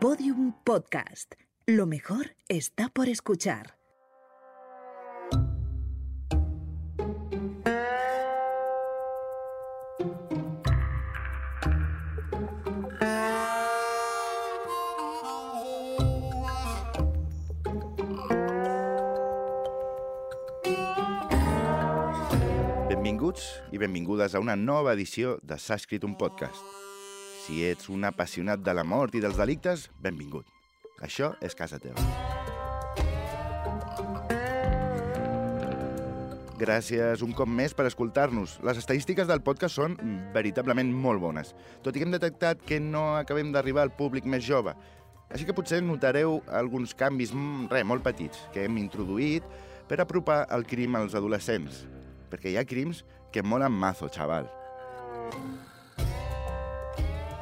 Podium Podcast. Lo mejor está por escuchar. Benvinguts i benvingudes a una nova edició de S'ha escrit un podcast. Si ets un apassionat de la mort i dels delictes, benvingut. Això és casa teva. Gràcies un cop més per escoltar-nos. Les estadístiques del podcast són veritablement molt bones, tot i que hem detectat que no acabem d'arribar al públic més jove. Així que potser notareu alguns canvis, mm, res, molt petits, que hem introduït per apropar el crim als adolescents. Perquè hi ha crims que molen mazo, xaval.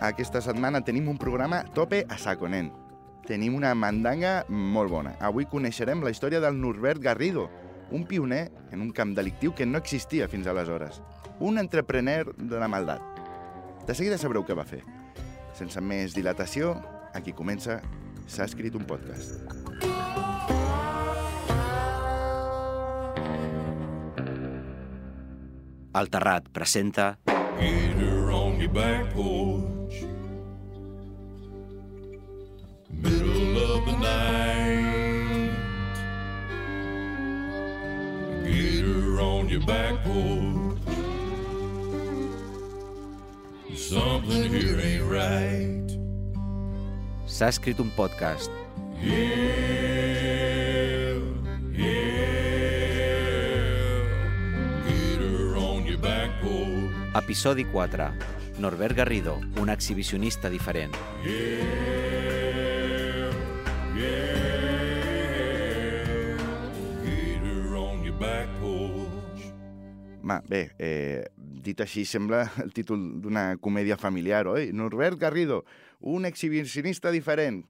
Aquesta setmana tenim un programa tope a saco, nen. Tenim una mandanga molt bona. Avui coneixerem la història del Norbert Garrido, un pioner en un camp delictiu que no existia fins aleshores. Un entrepreneur de la maldat. De seguida sabreu què va fer. Sense més dilatació, aquí comença S'ha escrit un podcast. El Terrat presenta Get her on your back porch. Your back porch. Something here ain't right. S'ha escrit un podcast. Yeah, yeah. Get her on your back porch. Episodi 4. Norbert Garrido, un exhibicionista diferent. Yeah, yeah. Ma, bé, eh, dit així sembla el títol d'una comèdia familiar, oi? Norbert Garrido, un exhibicionista diferent.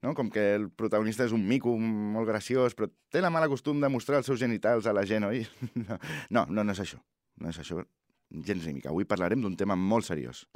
No? Com que el protagonista és un mico molt graciós, però té la mala costum de mostrar els seus genitals a la gent, oi? No, no, no és això. No és això gens ni mica. Avui parlarem d'un tema molt seriós.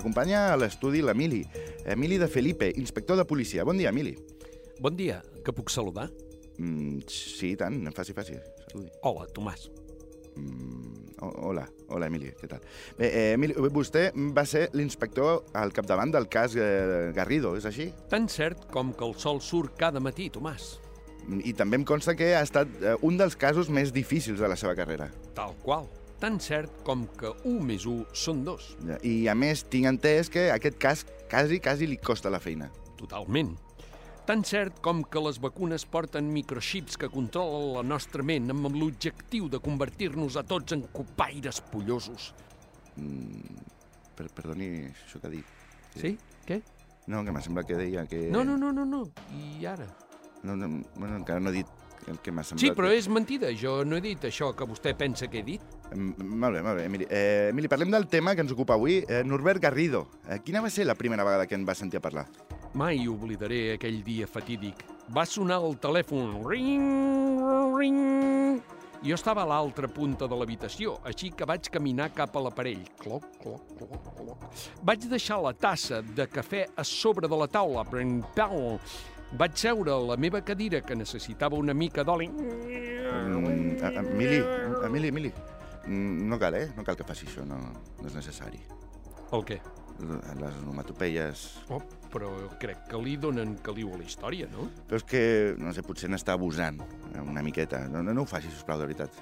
Acompanya a l'estudi l'Emili. Emili de Felipe, inspector de policia. Bon dia, Emili. Bon dia, que puc saludar? Mm, sí, i tant, faci, faci. Saludi. Hola, Tomàs. Mm, ho- hola, hola, Emili, què tal? Bé, eh, Emili, vostè va ser l'inspector al capdavant del cas eh, Garrido, és així? Tan cert com que el sol surt cada matí, Tomàs. I també em consta que ha estat eh, un dels casos més difícils de la seva carrera. Tal qual. Tan cert com que 1 més 1 són 2. I, a més, tinc entès que aquest cas quasi, quasi li costa la feina. Totalment. Tan cert com que les vacunes porten microxips que controlen la nostra ment amb l'objectiu de convertir-nos a tots en copaires pollosos. Mm, per, perdoni això que ha dit. Sí? Què? No, que m'ha semblat que deia que... No, no, no, no, no. I ara? no, no bueno, encara no he dit el que m'ha semblat. Sí, però és mentida. Jo no he dit això que vostè pensa que he dit. Molt bé, molt bé, Emili. Eh, Emili, parlem del tema que ens ocupa avui. Eh, Norbert Garrido. Eh, quina va ser la primera vegada que en va sentir a parlar? Mai oblidaré aquell dia fatídic. Va sonar el telèfon. Ring, ring. Jo estava a l'altra punta de l'habitació, així que vaig caminar cap a l'aparell. Cloc, cloc, cloc, cloc. Vaig deixar la tassa de cafè a sobre de la taula. Pring, pau. Vaig seure a la meva cadira, que necessitava una mica d'oli. Mm, eh, Emili, Emili, Emili. No cal, eh? No cal que faci això, no, no és necessari. El què? Les onomatopeies... Oh, però crec que li donen caliu a la història, no? Però és que, no sé, potser n'està abusant eh, una miqueta. No, no, no ho faci, sisplau, de veritat.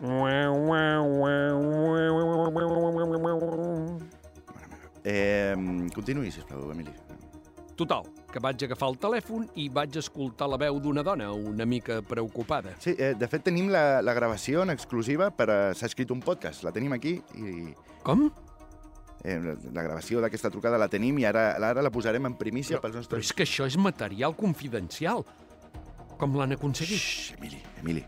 Eh, continuï, sisplau, Emili. Total, que vaig agafar el telèfon i vaig escoltar la veu d'una dona una mica preocupada. Sí, eh, de fet tenim la, la gravació en exclusiva per a... S'ha escrit un podcast, la tenim aquí i... Com? Eh, la, la gravació d'aquesta trucada la tenim i ara, ara la posarem en primícia pels Però nostres... és que això és material confidencial. Com l'han aconseguit? Xxxt, Emili, Emili,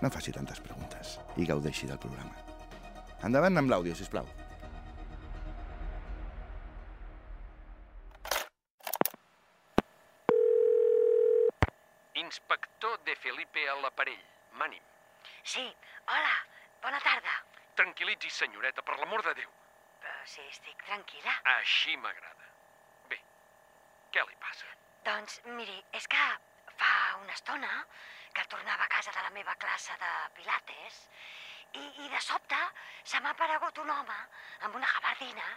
no faci tantes preguntes i gaudeixi del programa. Endavant amb l'àudio, sisplau. Inspector Tranquil·litzi, senyoreta, per l'amor de Déu. Però si estic tranquil·la. Així m'agrada. Bé, què li passa? Doncs, miri, és que fa una estona que tornava a casa de la meva classe de pilates i, i de sobte se m'ha aparegut un home amb una gabardina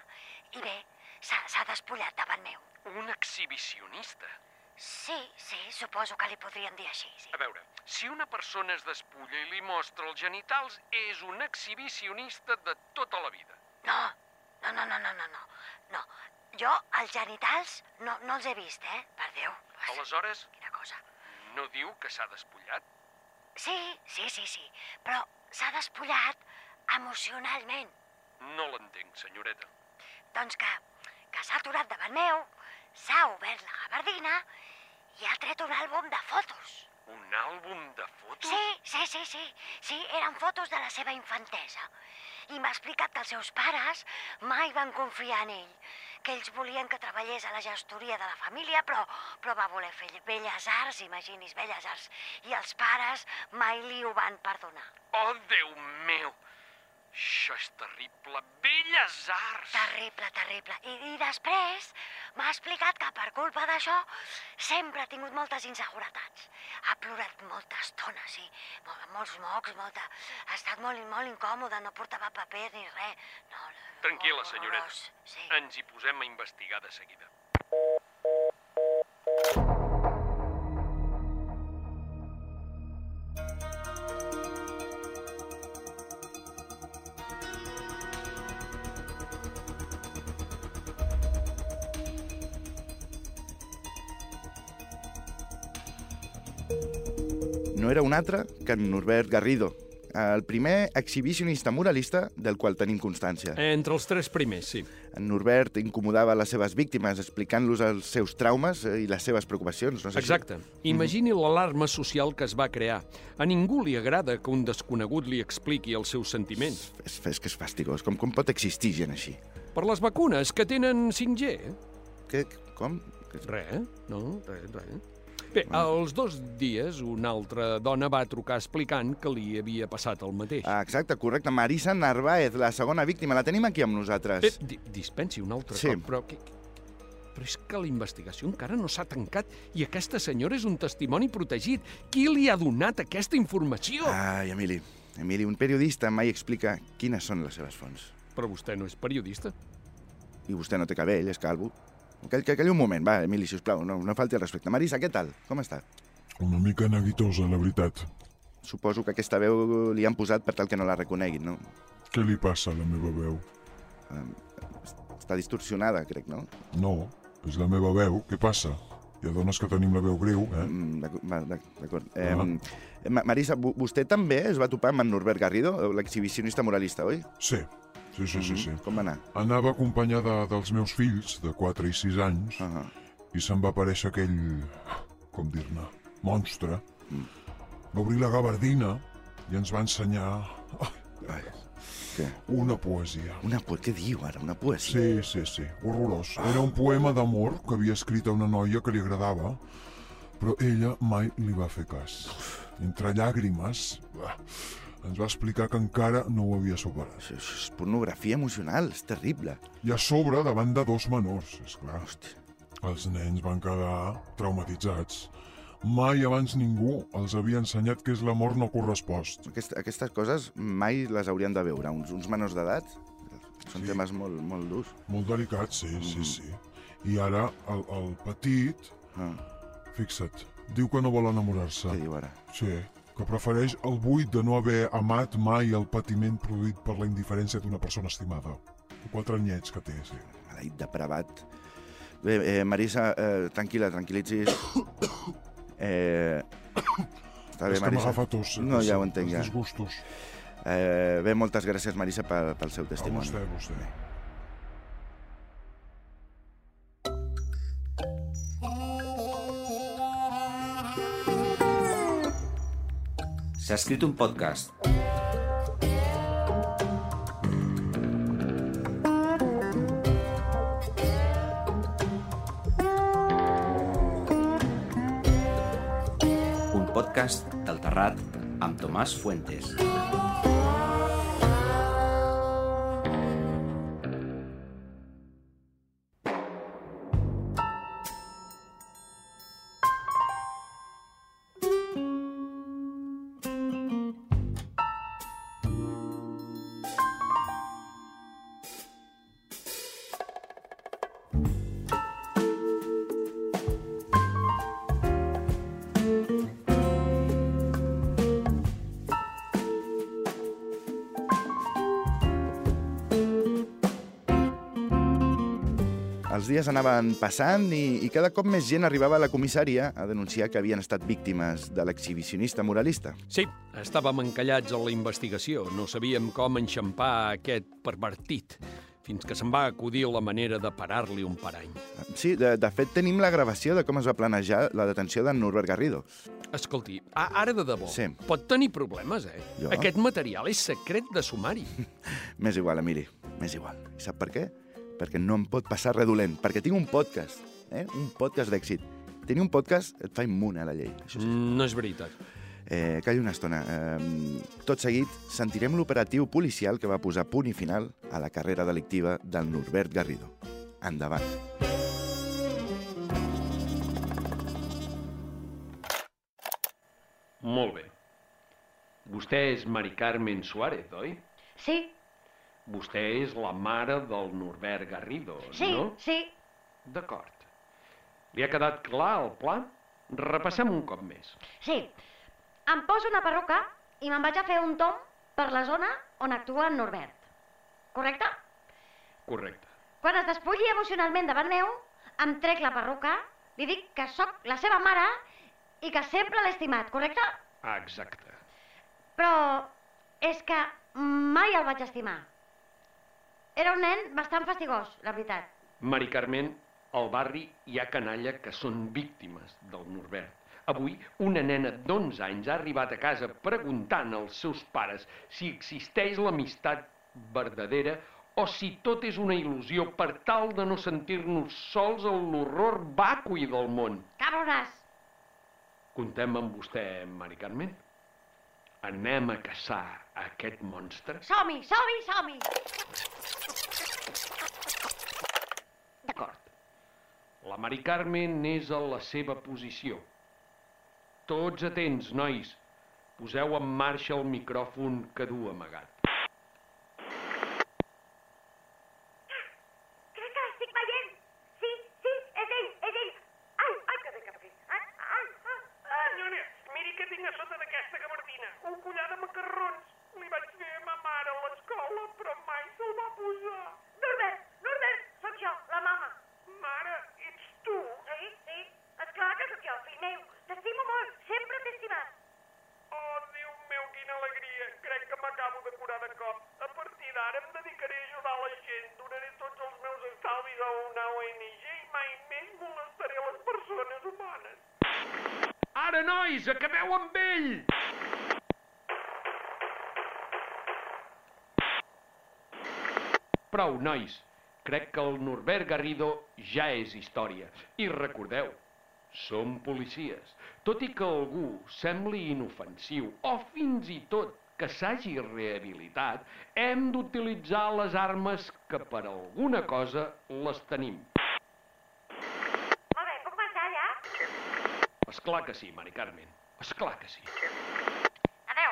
i bé, s'ha s'ha despullat davant meu. Un exhibicionista. Sí, sí, suposo que li podrien dir així, sí. A veure, si una persona es despulla i li mostra els genitals, és un exhibicionista de tota la vida. No, no, no, no, no, no, no. no. Jo els genitals no, no els he vist, eh? Per Déu. Aleshores, Quina cosa. no diu que s'ha despullat? Sí, sí, sí, sí, però s'ha despullat emocionalment. No l'entenc, senyoreta. Doncs que, que s'ha aturat davant meu, s'ha obert la gabardina i ha tret un àlbum de fotos. Un àlbum de fotos? Sí, sí, sí, sí, sí, eren fotos de la seva infantesa. I m'ha explicat que els seus pares mai van confiar en ell, que ells volien que treballés a la gestoria de la família, però, però va voler fer belles arts, imagini's, belles arts, i els pares mai li ho van perdonar. Oh, Déu meu! Això és terrible. Belles arts! Terrible, terrible. I, i després m'ha explicat que per culpa d'això sempre ha tingut moltes inseguretats. Ha plorat molta estona, sí, mol, molts mocs, molta... Ha estat molt, molt incòmode, no portava paper ni res. No, Tranquil·la, senyoreta. Sí. Ens hi posem a investigar de seguida. Altre que en Norbert Garrido, el primer exhibicionista muralista del qual tenim constància. Entre els tres primers, sí. En Norbert incomodava les seves víctimes explicant-los els seus traumes eh, i les seves preocupacions. No sé si- Exacte. Imagini l'alarma social que es va crear. A ningú li agrada que un desconegut li expliqui els seus sentiments. És, és que és fastigós. Com, com pot existir gent així? Per les vacunes que tenen 5G. Que, com? Que- Res, eh? no, res, res. Bé, als dos dies una altra dona va trucar explicant que li havia passat el mateix. Ah, exacte, correcte. Marisa Narváez, la segona víctima. La tenim aquí amb Bé, nosaltres. di dispensi un altre Sí. cop, però... Que, però és que la investigació encara no s'ha tancat i aquesta senyora és un testimoni protegit. Qui li ha donat aquesta informació? Ai, Emili. Emili, un periodista mai explica quines són les seves fonts. Però vostè no és periodista. I vostè no té cabell, és calvo. Que, que calli un moment, va, Emili, sisplau, no, no falti el respecte. Marisa, què tal? Com està? Una mica neguitosa, la veritat. Suposo que aquesta veu li han posat per tal que no la reconeguin, no? Què li passa a la meva veu? Està distorsionada, crec, no? No, és la meva veu. Què passa? Hi ha dones que tenim la veu greu, eh? Mm, D'acord. Eh, Ma- Marisa, vo- vostè també es va topar amb en Norbert Garrido, l'exhibicionista moralista, oi? Sí, sí, sí, sí. sí. Mhm. Com va anar? Anava acompanyada dels meus fills, de 4 i 6 anys, Uh -huh. i se'm va aparèixer aquell... com dir-ne? Monstre. Mm. Va obrir la gabardina i ens va ensenyar Ai, què? una poesia. Una po... Què diu ara? Una poesia? Sí, sí, sí, horrorós. Era un poema d'amor que havia escrit a una noia que li agradava, però ella mai li va fer cas. Entre llàgrimes, ah, ens va explicar que encara no ho havia superat. Això, això és pornografia emocional, és terrible. I a sobre, davant de dos menors, és clar. Hòstia. Els nens van quedar traumatitzats. Mai abans ningú els havia ensenyat què és l'amor no correspost. Aquest, aquestes coses mai les haurien de veure. Uns, uns menors d'edat són Sí. temes molt, molt durs. Molt delicat, sí, Mm. sí, sí. I ara, el, el petit, Ah, fixa't, diu que no vol enamorar-se. què diu ara? Sí, que prefereix el buit de no haver amat mai el patiment produït per la indiferència d'una persona estimada. Quatre anyets que té, sí. Maleït depravat. Bé, eh, Marisa, eh, tranquil·la, tranquil·litzis. Eh, està bé, És que Marisa. m'agafa tos. No, ja ho entenc, ja. Els disgustos. Eh, bé, moltes gràcies, Marisa, pel, pel seu A testimoni. vostè, a vostè. S'ha escrit un podcast. Un podcast del Terrat amb Tomàs Fuentes. Els dies anaven passant i, i cada cop més gent arribava a la comissària a denunciar que havien estat víctimes de l'exhibicionista moralista. Sí, estàvem encallats en la investigació. No sabíem com enxampar aquest pervertit, fins que se'n va acudir la manera de parar-li un parany. Sí, de, de fet tenim la gravació de com es va planejar la detenció d'en Norbert Garrido. Escolti, a- ara de debò, Sí. pot tenir problemes, eh? Jo? Aquest material és secret de sumari. M'és igual, Emili, m'és igual. I sap per què? Perquè no em pot passar res dolent, perquè tinc un podcast, eh? un podcast d'èxit. Tenir un podcast et fa immune a la llei, això sí. Mm, No és veritat. Eh, calla una estona. Eh, tot seguit sentirem l'operatiu policial que va posar punt i final a la carrera delictiva del Norbert Garrido. Endavant. Molt bé. Vostè és Mari Carmen Suárez, oi? Sí, Vostè és la mare del Norbert Garrido, sí, no? sí. D'acord. Li ha quedat clar el pla? Repassem un cop més. Sí. Em poso una perruca i me'n vaig a fer un tom per la zona on actua en Norbert. Correcte? Correcte. Quan es despulli emocionalment davant meu, em trec la perruca, li dic que sóc la seva mare i que sempre l'he estimat, correcte? Exacte. Però és que mai el vaig estimar. Era un nen bastant fastigós, la veritat. Mari Carmen, al barri hi ha canalla que són víctimes del Norbert. Avui, una nena d'11 anys ha arribat a casa preguntant als seus pares si existeix l'amistat verdadera o si tot és una il·lusió per tal de no sentir-nos sols en l'horror vacui del món. Cabrones! Contem amb vostè, Mari Carmen? Anem a caçar aquest monstre? Som-hi, som-hi, som-hi! D'acord. La Mari Carmen és a la seva posició. Tots atents, nois. Poseu en marxa el micròfon que du amagat. Crec que l'estic veient! Sí, sí, és ell, és ell! Ai, ai, que bé que bé! Ai, ai, ai! Senyora, miri què tinc a sota d'aquesta gabardina. Un collar de macarrons. Li vaig fer a ma mare a l'escola, però mai se'l va posar. Norbert, Norbert, sóc jo, la mama. Mare, ets tu? Sí, sí, esclar que sóc jo, fill meu. T'estimo molt, sempre t'he estimat. Oh, Déu meu, quina alegria. Crec que m'acabo de curar de cop. A partir d'ara em dedicaré a ajudar la gent. Donaré tots els meus estalvis a una ONG i mai més molestaré les persones humanes. Ara, nois, acabeu amb ell! Prou, nois. Crec que el Norbert Garrido ja és història. I recordeu, som policies. Tot i que algú sembli inofensiu o fins i tot que s'hagi rehabilitat, hem d'utilitzar les armes que per alguna cosa les tenim. Molt bé, puc marxar ja? Esclar que sí, Mari Carmen. Esclar que sí. Adeu.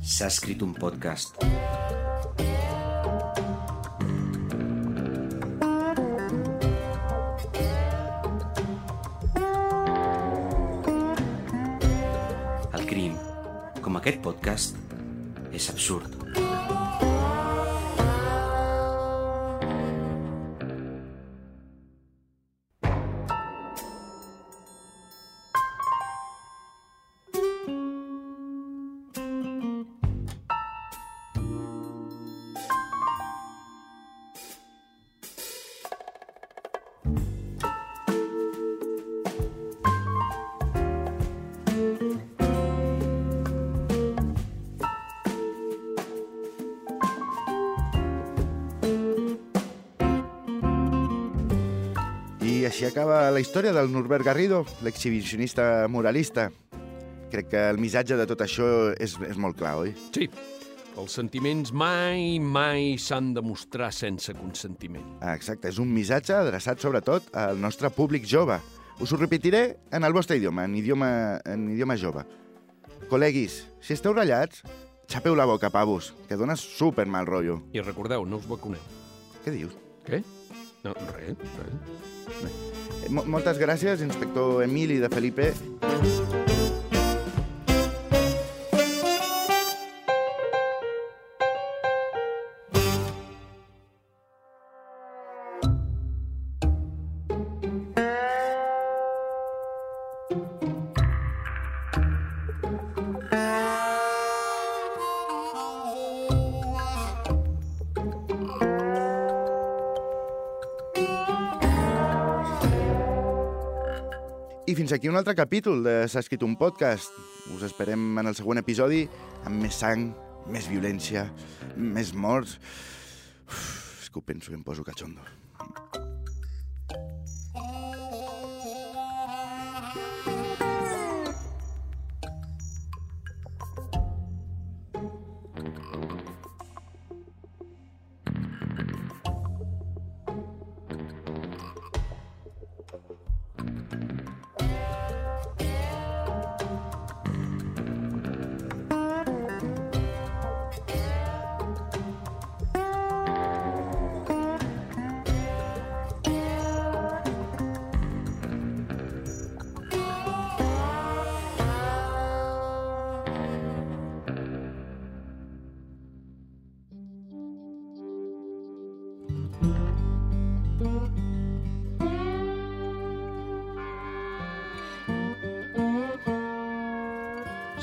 S'ha escrit un podcast. El crim, com aquest podcast, és absurd. Així acaba la història del Norbert Garrido, l'exhibicionista moralista. Crec que el missatge de tot això és, és molt clar, oi? Sí, els sentiments mai, mai s'han de mostrar sense consentiment. Ah, exacte, és un missatge adreçat sobretot al nostre públic jove. Us ho repetiré en el vostre idioma, en idioma, en idioma jove. Col·leguis, si esteu ratllats, xapeu la boca, pavos, que dona super mal rotllo. I recordeu, no us vacuneu. Què dius? Què? No, res, res. Eh, mo- moltes gràcies, inspector Emili de Felipe. I fins aquí un altre capítol de S'ha escrit un podcast. Us esperem en el següent episodi amb més sang, més violència, més morts... Uf, és que ho penso i em poso cachondo.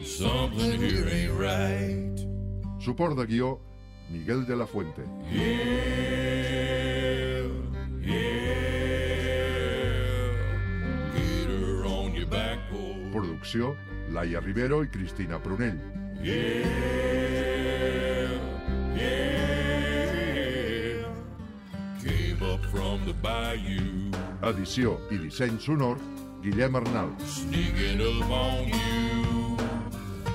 Something here ain't right. Suport de guió, Miguel de la Fuente. Yeah, yeah. Get her on your back porch. Producció, Laia Rivero i Cristina Prunell. Yeah, yeah. Came up from the bayou, Edició i disseny sonor, Guillem Arnal. sneaking up on you.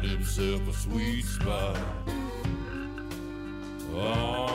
Found himself a sweet spot. Oh,